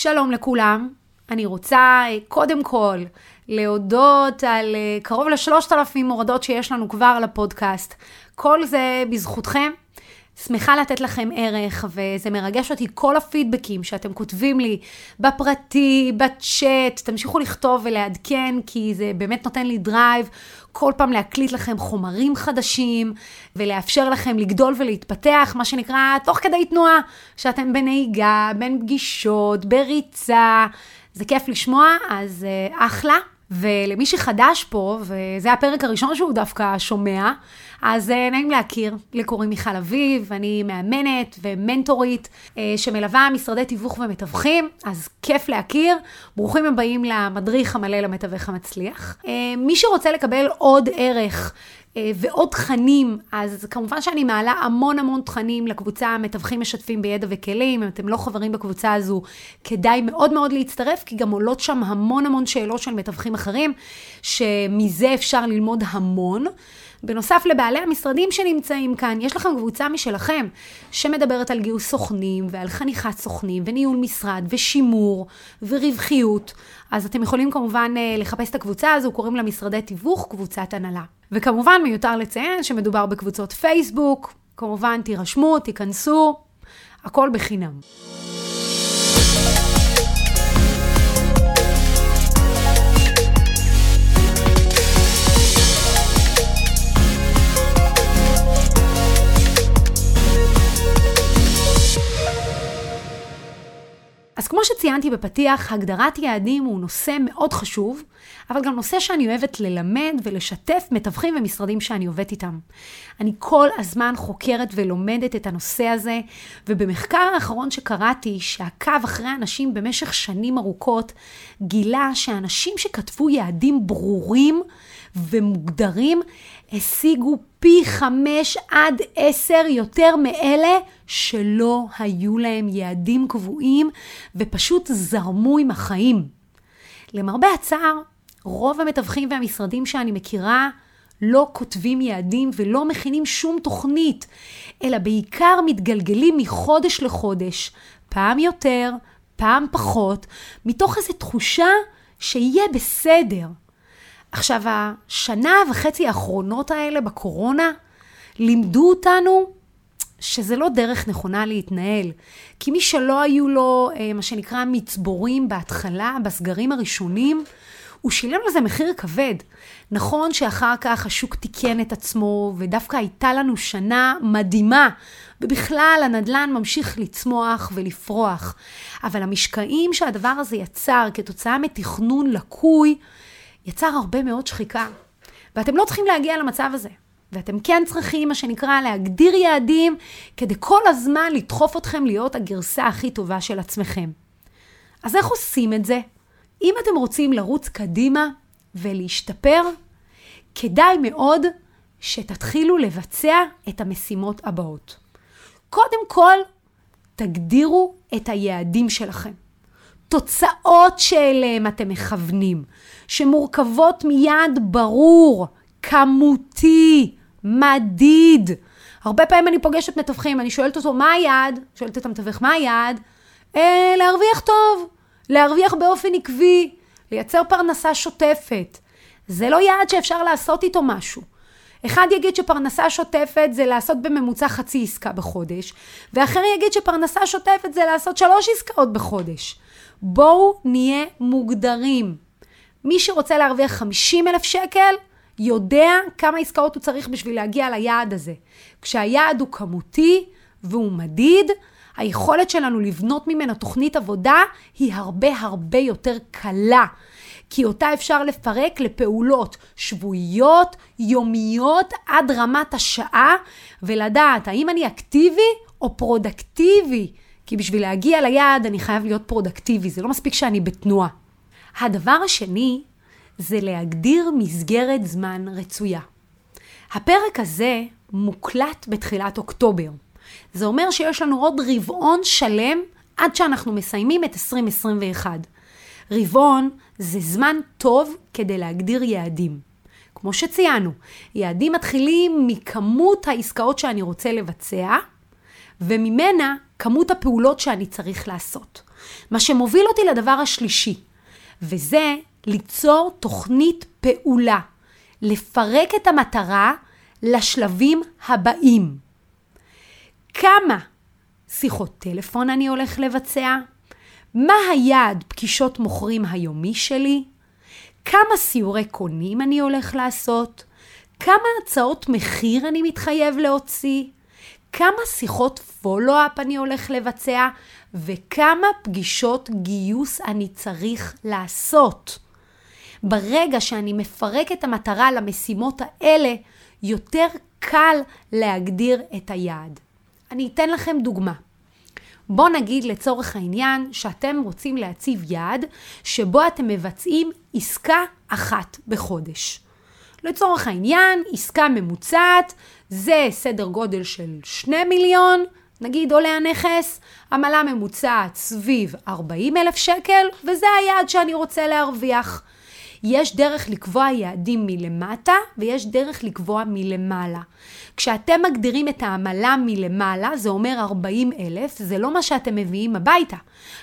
שלום לכולם. אני רוצה אה, קודם כל להודות על אה, קרוב לשלושת אלפים הורדות שיש לנו כבר לפודקאסט. כל זה בזכותכם. שמחה לתת לכם ערך, וזה מרגש אותי כל הפידבקים שאתם כותבים לי בפרטי, בצ'אט, תמשיכו לכתוב ולעדכן, כי זה באמת נותן לי דרייב כל פעם להקליט לכם חומרים חדשים, ולאפשר לכם לגדול ולהתפתח, מה שנקרא, תוך כדי תנועה, שאתם בנהיגה, בין פגישות, בריצה, זה כיף לשמוע, אז uh, אחלה. ולמי שחדש פה, וזה הפרק הראשון שהוא דווקא שומע, אז אה, נעים להכיר. לי קוראים מיכל אביב, אני מאמנת ומנטורית אה, שמלווה משרדי תיווך ומתווכים, אז כיף להכיר. ברוכים הבאים למדריך המלא למתווך המצליח. אה, מי שרוצה לקבל עוד ערך ועוד תכנים, אז כמובן שאני מעלה המון המון תכנים לקבוצה מתווכים משתפים בידע וכלים. אם אתם לא חברים בקבוצה הזו, כדאי מאוד מאוד להצטרף, כי גם עולות שם המון המון שאלות של מתווכים אחרים, שמזה אפשר ללמוד המון. בנוסף לבעלי המשרדים שנמצאים כאן, יש לכם קבוצה משלכם שמדברת על גיוס סוכנים ועל חניכת סוכנים וניהול משרד ושימור ורווחיות. אז אתם יכולים כמובן אה, לחפש את הקבוצה הזו, קוראים לה משרדי תיווך, קבוצת הנהלה. וכמובן מיותר לציין שמדובר בקבוצות פייסבוק, כמובן תירשמו, תיכנסו, הכל בחינם. כמו שציינתי בפתיח, הגדרת יעדים הוא נושא מאוד חשוב, אבל גם נושא שאני אוהבת ללמד ולשתף מתווכים ומשרדים שאני עובדת איתם. אני כל הזמן חוקרת ולומדת את הנושא הזה, ובמחקר האחרון שקראתי, שעקב אחרי אנשים במשך שנים ארוכות, גילה שאנשים שכתבו יעדים ברורים ומוגדרים, השיגו פי חמש עד עשר יותר מאלה שלא היו להם יעדים קבועים ופשוט זרמו עם החיים. למרבה הצער, רוב המתווכים והמשרדים שאני מכירה לא כותבים יעדים ולא מכינים שום תוכנית, אלא בעיקר מתגלגלים מחודש לחודש, פעם יותר, פעם פחות, מתוך איזו תחושה שיהיה בסדר. עכשיו, השנה וחצי האחרונות האלה בקורונה לימדו אותנו שזה לא דרך נכונה להתנהל. כי מי שלא היו לו, אה, מה שנקרא, מצבורים בהתחלה, בסגרים הראשונים, הוא שילם לזה מחיר כבד. נכון שאחר כך השוק תיקן את עצמו, ודווקא הייתה לנו שנה מדהימה, ובכלל הנדל"ן ממשיך לצמוח ולפרוח. אבל המשקעים שהדבר הזה יצר כתוצאה מתכנון לקוי, יצר הרבה מאוד שחיקה. ואתם לא צריכים להגיע למצב הזה. ואתם כן צריכים, מה שנקרא, להגדיר יעדים, כדי כל הזמן לדחוף אתכם להיות הגרסה הכי טובה של עצמכם. אז איך עושים את זה? אם אתם רוצים לרוץ קדימה ולהשתפר, כדאי מאוד שתתחילו לבצע את המשימות הבאות. קודם כל, תגדירו את היעדים שלכם. תוצאות שאליהם אתם מכוונים, שמורכבות מיעד ברור, כמותי, מדיד. הרבה פעמים אני פוגשת מתווכים, אני שואלת אותו, מה היעד? שואלת את המתווך, מה היעד? אה, להרוויח טוב, להרוויח באופן עקבי, לייצר פרנסה שוטפת. זה לא יעד שאפשר לעשות איתו משהו. אחד יגיד שפרנסה שוטפת זה לעשות בממוצע חצי עסקה בחודש, ואחר יגיד שפרנסה שוטפת זה לעשות שלוש עסקאות בחודש. בואו נהיה מוגדרים. מי שרוצה להרוויח 50 אלף שקל, יודע כמה עסקאות הוא צריך בשביל להגיע ליעד הזה. כשהיעד הוא כמותי והוא מדיד, היכולת שלנו לבנות ממנו תוכנית עבודה היא הרבה הרבה יותר קלה. כי אותה אפשר לפרק לפעולות שבועיות, יומיות, עד רמת השעה, ולדעת האם אני אקטיבי או פרודקטיבי. כי בשביל להגיע ליעד אני חייב להיות פרודקטיבי, זה לא מספיק שאני בתנועה. הדבר השני זה להגדיר מסגרת זמן רצויה. הפרק הזה מוקלט בתחילת אוקטובר. זה אומר שיש לנו עוד רבעון שלם עד שאנחנו מסיימים את 2021. רבעון זה זמן טוב כדי להגדיר יעדים. כמו שציינו, יעדים מתחילים מכמות העסקאות שאני רוצה לבצע, וממנה כמות הפעולות שאני צריך לעשות. מה שמוביל אותי לדבר השלישי, וזה ליצור תוכנית פעולה, לפרק את המטרה לשלבים הבאים. כמה שיחות טלפון אני הולך לבצע? מה היעד פגישות מוכרים היומי שלי? כמה סיורי קונים אני הולך לעשות? כמה הצעות מחיר אני מתחייב להוציא? כמה שיחות פולו-אפ אני הולך לבצע? וכמה פגישות גיוס אני צריך לעשות? ברגע שאני מפרק את המטרה למשימות האלה, יותר קל להגדיר את היעד. אני אתן לכם דוגמה. בואו נגיד לצורך העניין שאתם רוצים להציב יעד שבו אתם מבצעים עסקה אחת בחודש. לצורך העניין, עסקה ממוצעת זה סדר גודל של 2 מיליון, נגיד עולה הנכס, עמלה ממוצעת סביב 40 אלף שקל, וזה היעד שאני רוצה להרוויח. יש דרך לקבוע יעדים מלמטה ויש דרך לקבוע מלמעלה. כשאתם מגדירים את העמלה מלמעלה, זה אומר 40 אלף, זה לא מה שאתם מביאים הביתה.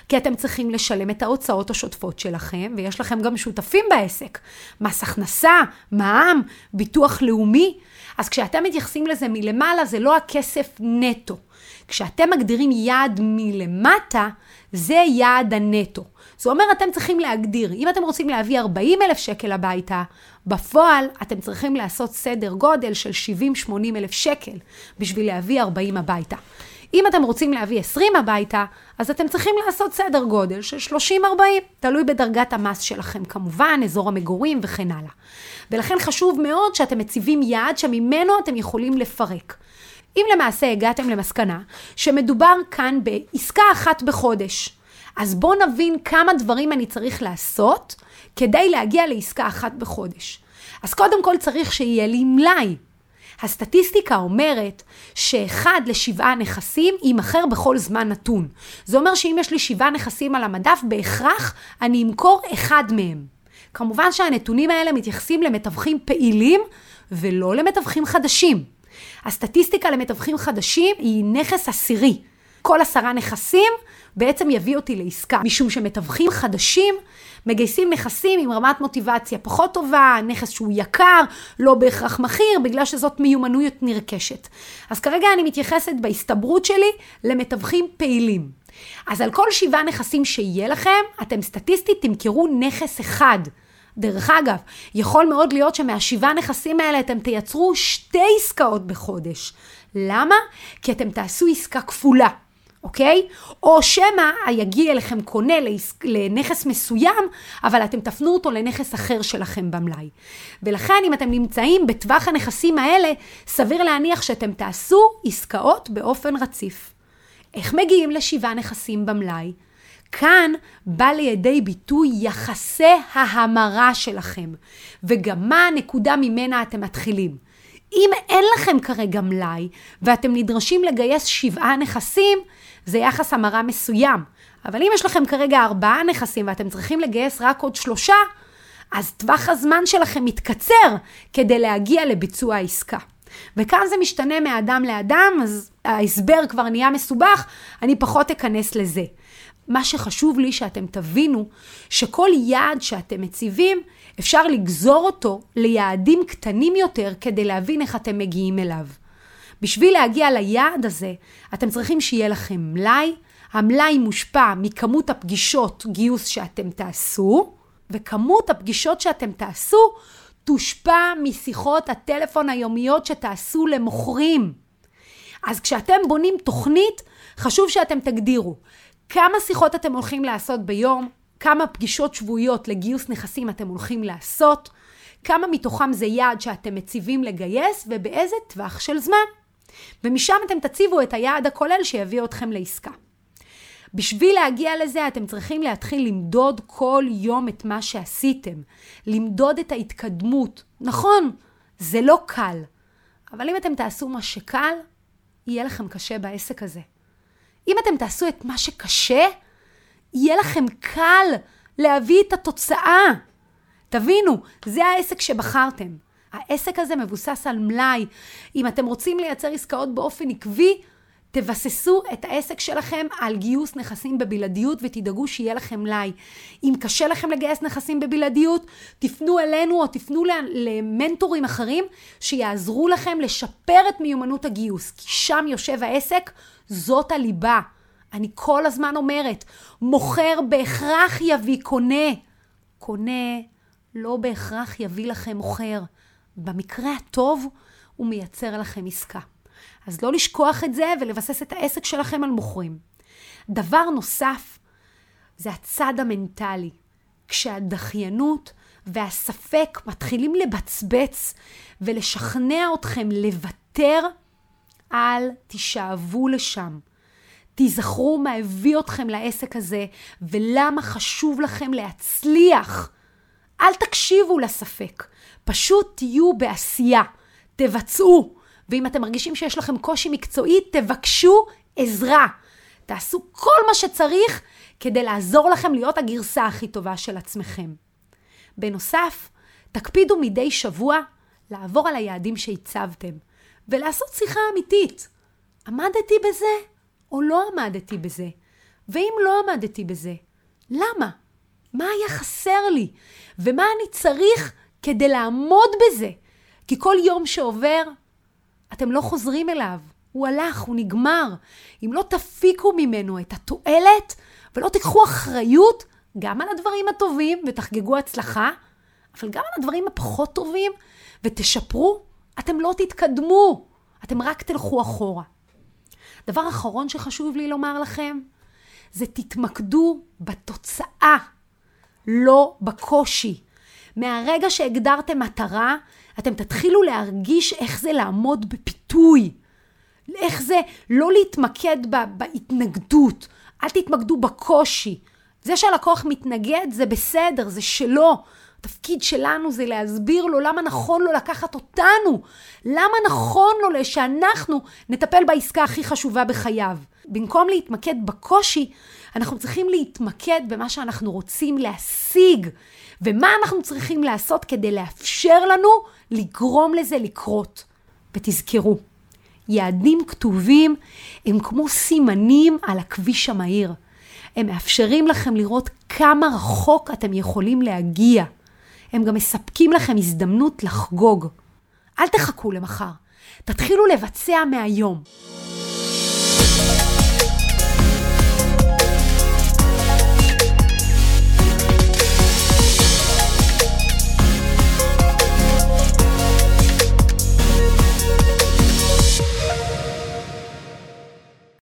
כי אתם צריכים לשלם את ההוצאות השוטפות שלכם, ויש לכם גם שותפים בעסק. מס הכנסה, מע"מ, ביטוח לאומי. אז כשאתם מתייחסים לזה מלמעלה, זה לא הכסף נטו. כשאתם מגדירים יעד מלמטה, זה יעד הנטו. זה אומר, אתם צריכים להגדיר, אם אתם רוצים להביא 40 אלף שקל הביתה, בפועל אתם צריכים לעשות סדר גודל של 70-80 אלף שקל בשביל להביא 40 הביתה. אם אתם רוצים להביא 20 הביתה, אז אתם צריכים לעשות סדר גודל של 30-40, תלוי בדרגת המס שלכם כמובן, אזור המגורים וכן הלאה. ולכן חשוב מאוד שאתם מציבים יעד שממנו אתם יכולים לפרק. אם למעשה הגעתם למסקנה שמדובר כאן בעסקה אחת בחודש, אז בואו נבין כמה דברים אני צריך לעשות כדי להגיע לעסקה אחת בחודש. אז קודם כל צריך שיהיה לי מלאי. הסטטיסטיקה אומרת שאחד לשבעה נכסים יימכר בכל זמן נתון. זה אומר שאם יש לי שבעה נכסים על המדף, בהכרח אני אמכור אחד מהם. כמובן שהנתונים האלה מתייחסים למתווכים פעילים ולא למתווכים חדשים. הסטטיסטיקה למתווכים חדשים היא נכס עשירי. כל עשרה נכסים בעצם יביא אותי לעסקה, משום שמתווכים חדשים מגייסים נכסים עם רמת מוטיבציה פחות טובה, נכס שהוא יקר, לא בהכרח מכיר, בגלל שזאת מיומנות נרכשת. אז כרגע אני מתייחסת בהסתברות שלי למתווכים פעילים. אז על כל שבעה נכסים שיהיה לכם, אתם סטטיסטית תמכרו נכס אחד. דרך אגב, יכול מאוד להיות שמהשבעה נכסים האלה אתם תייצרו שתי עסקאות בחודש. למה? כי אתם תעשו עסקה כפולה. אוקיי? או שמא יגיע אליכם קונה לנכס מסוים, אבל אתם תפנו אותו לנכס אחר שלכם במלאי. ולכן אם אתם נמצאים בטווח הנכסים האלה, סביר להניח שאתם תעשו עסקאות באופן רציף. איך מגיעים לשבעה נכסים במלאי? כאן בא לידי ביטוי יחסי ההמרה שלכם, וגם מה הנקודה ממנה אתם מתחילים. אם אין לכם כרגע מלאי ואתם נדרשים לגייס שבעה נכסים, זה יחס המרה מסוים. אבל אם יש לכם כרגע ארבעה נכסים ואתם צריכים לגייס רק עוד שלושה, אז טווח הזמן שלכם מתקצר כדי להגיע לביצוע העסקה. וכאן זה משתנה מאדם לאדם, אז ההסבר כבר נהיה מסובך, אני פחות אכנס לזה. מה שחשוב לי שאתם תבינו, שכל יעד שאתם מציבים, אפשר לגזור אותו ליעדים קטנים יותר כדי להבין איך אתם מגיעים אליו. בשביל להגיע ליעד הזה, אתם צריכים שיהיה לכם מלאי. המלאי מושפע מכמות הפגישות גיוס שאתם תעשו, וכמות הפגישות שאתם תעשו תושפע משיחות הטלפון היומיות שתעשו למוכרים. אז כשאתם בונים תוכנית, חשוב שאתם תגדירו כמה שיחות אתם הולכים לעשות ביום, כמה פגישות שבועיות לגיוס נכסים אתם הולכים לעשות, כמה מתוכם זה יעד שאתם מציבים לגייס ובאיזה טווח של זמן. ומשם אתם תציבו את היעד הכולל שיביא אתכם לעסקה. בשביל להגיע לזה אתם צריכים להתחיל למדוד כל יום את מה שעשיתם, למדוד את ההתקדמות. נכון, זה לא קל, אבל אם אתם תעשו מה שקל, יהיה לכם קשה בעסק הזה. אם אתם תעשו את מה שקשה, יהיה לכם קל להביא את התוצאה. תבינו, זה העסק שבחרתם. העסק הזה מבוסס על מלאי. אם אתם רוצים לייצר עסקאות באופן עקבי, תבססו את העסק שלכם על גיוס נכסים בבלעדיות ותדאגו שיהיה לכם מלאי. אם קשה לכם לגייס נכסים בבלעדיות, תפנו אלינו או תפנו למנטורים אחרים שיעזרו לכם לשפר את מיומנות הגיוס, כי שם יושב העסק, זאת הליבה. אני כל הזמן אומרת, מוכר בהכרח יביא קונה. קונה לא בהכרח יביא לכם מוכר. במקרה הטוב, הוא מייצר לכם עסקה. אז לא לשכוח את זה ולבסס את העסק שלכם על מוכרים. דבר נוסף, זה הצד המנטלי. כשהדחיינות והספק מתחילים לבצבץ ולשכנע אתכם לוותר, אל תישאבו לשם. תיזכרו מה הביא אתכם לעסק הזה ולמה חשוב לכם להצליח. אל תקשיבו לספק, פשוט תהיו בעשייה, תבצעו. ואם אתם מרגישים שיש לכם קושי מקצועי, תבקשו עזרה. תעשו כל מה שצריך כדי לעזור לכם להיות הגרסה הכי טובה של עצמכם. בנוסף, תקפידו מדי שבוע לעבור על היעדים שהצבתם, ולעשות שיחה אמיתית. עמדתי בזה או לא עמדתי בזה? ואם לא עמדתי בזה, למה? מה היה חסר לי? ומה אני צריך כדי לעמוד בזה? כי כל יום שעובר, אתם לא חוזרים אליו. הוא הלך, הוא נגמר. אם לא תפיקו ממנו את התועלת ולא תיקחו אחריות גם על הדברים הטובים ותחגגו הצלחה, אבל גם על הדברים הפחות טובים ותשפרו, אתם לא תתקדמו. אתם רק תלכו אחורה. דבר אחרון שחשוב לי לומר לכם, זה תתמקדו בתוצאה, לא בקושי. מהרגע שהגדרתם מטרה, אתם תתחילו להרגיש איך זה לעמוד בפיתוי. איך זה לא להתמקד בהתנגדות. אל תתמקדו בקושי. זה שהלקוח מתנגד זה בסדר, זה שלו. התפקיד שלנו זה להסביר לו למה נכון לו לקחת אותנו. למה נכון לו שאנחנו נטפל בעסקה הכי חשובה בחייו. במקום להתמקד בקושי, אנחנו צריכים להתמקד במה שאנחנו רוצים להשיג. ומה אנחנו צריכים לעשות כדי לאפשר לנו לגרום לזה לקרות. ותזכרו, יעדים כתובים הם כמו סימנים על הכביש המהיר. הם מאפשרים לכם לראות כמה רחוק אתם יכולים להגיע. הם גם מספקים לכם הזדמנות לחגוג. אל תחכו למחר, תתחילו לבצע מהיום.